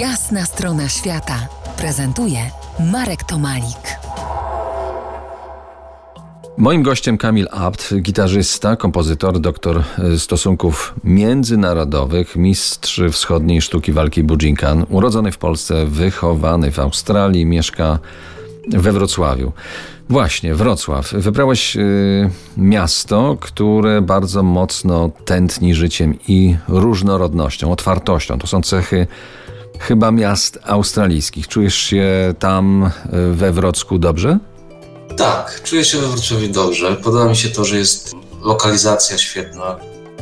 Jasna strona świata prezentuje Marek Tomalik. Moim gościem Kamil Abt, gitarzysta, kompozytor, doktor e, stosunków międzynarodowych, mistrz wschodniej sztuki walki Bujinkan, urodzony w Polsce, wychowany w Australii, mieszka we Wrocławiu. Właśnie, Wrocław. Wybrałeś y, miasto, które bardzo mocno tętni życiem i różnorodnością, otwartością. To są cechy chyba miast australijskich. Czujesz się tam y, we Wrocku dobrze? Tak, czuję się we Wrocławiu dobrze. Podoba mi się to, że jest lokalizacja świetna.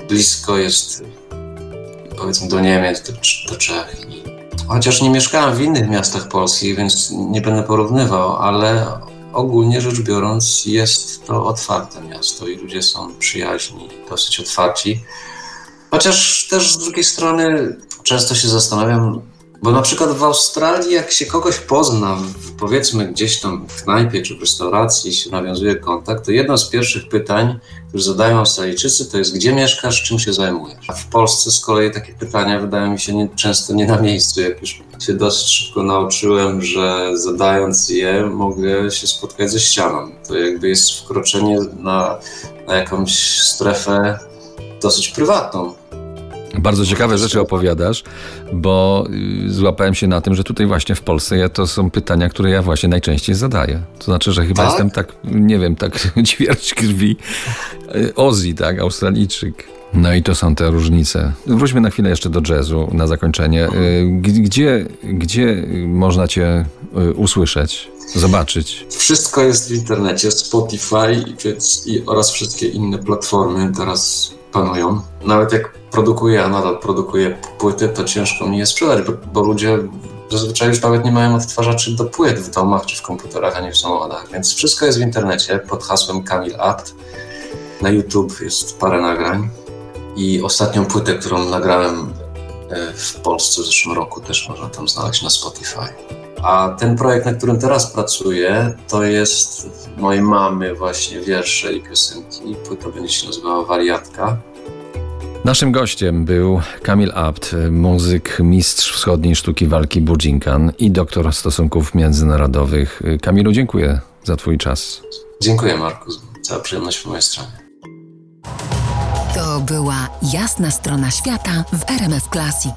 Blisko jest powiedzmy do Niemiec, do, do Czech. Chociaż nie mieszkałem w innych miastach Polski, więc nie będę porównywał, ale ogólnie rzecz biorąc jest to otwarte miasto i ludzie są przyjaźni, dosyć otwarci. Chociaż też z drugiej strony często się zastanawiam, bo na przykład w Australii, jak się kogoś pozna, powiedzmy gdzieś tam w knajpie czy w restauracji się nawiązuje kontakt, to jedno z pierwszych pytań, które zadają Australijczycy, to jest gdzie mieszkasz, czym się zajmujesz. A w Polsce z kolei takie pytania wydają mi się nie, często nie na miejscu. Jak już się dosyć szybko nauczyłem, że zadając je mogę się spotkać ze ścianą. To jakby jest wkroczenie na, na jakąś strefę dosyć prywatną bardzo ciekawe rzeczy opowiadasz, bo y, złapałem się na tym, że tutaj właśnie w Polsce to są pytania, które ja właśnie najczęściej zadaję. To znaczy, że chyba tak? jestem tak, nie wiem, tak ćwierć krwi y, Ozzy, tak, Australijczyk. No i to są te różnice. Wróćmy na chwilę jeszcze do jazzu na zakończenie. Y, gdzie, gdzie można cię usłyszeć, zobaczyć? Wszystko jest w internecie, Spotify i, oraz wszystkie inne platformy teraz panują. Nawet jak produkuję, a nadal produkuję płyty, to ciężko mi je sprzedać, bo, bo ludzie zazwyczaj już nawet nie mają odtwarzaczy do płyt w domach czy w komputerach, a nie w samochodach. Więc wszystko jest w internecie pod hasłem Kamil Apt. Na YouTube jest parę nagrań. I ostatnią płytę, którą nagrałem e, w Polsce w zeszłym roku, też można tam znaleźć na Spotify. A ten projekt, na którym teraz pracuję, to jest mojej mamy właśnie wiersze i piosenki. Płyta będzie się nazywała Wariatka. Naszym gościem był Kamil Abt, muzyk, mistrz wschodniej sztuki walki Bujinkan i doktor stosunków międzynarodowych. Kamilu, dziękuję za Twój czas. Dziękuję, Marku. Cała przyjemność po mojej stronie. To była jasna strona świata w RMF Classic.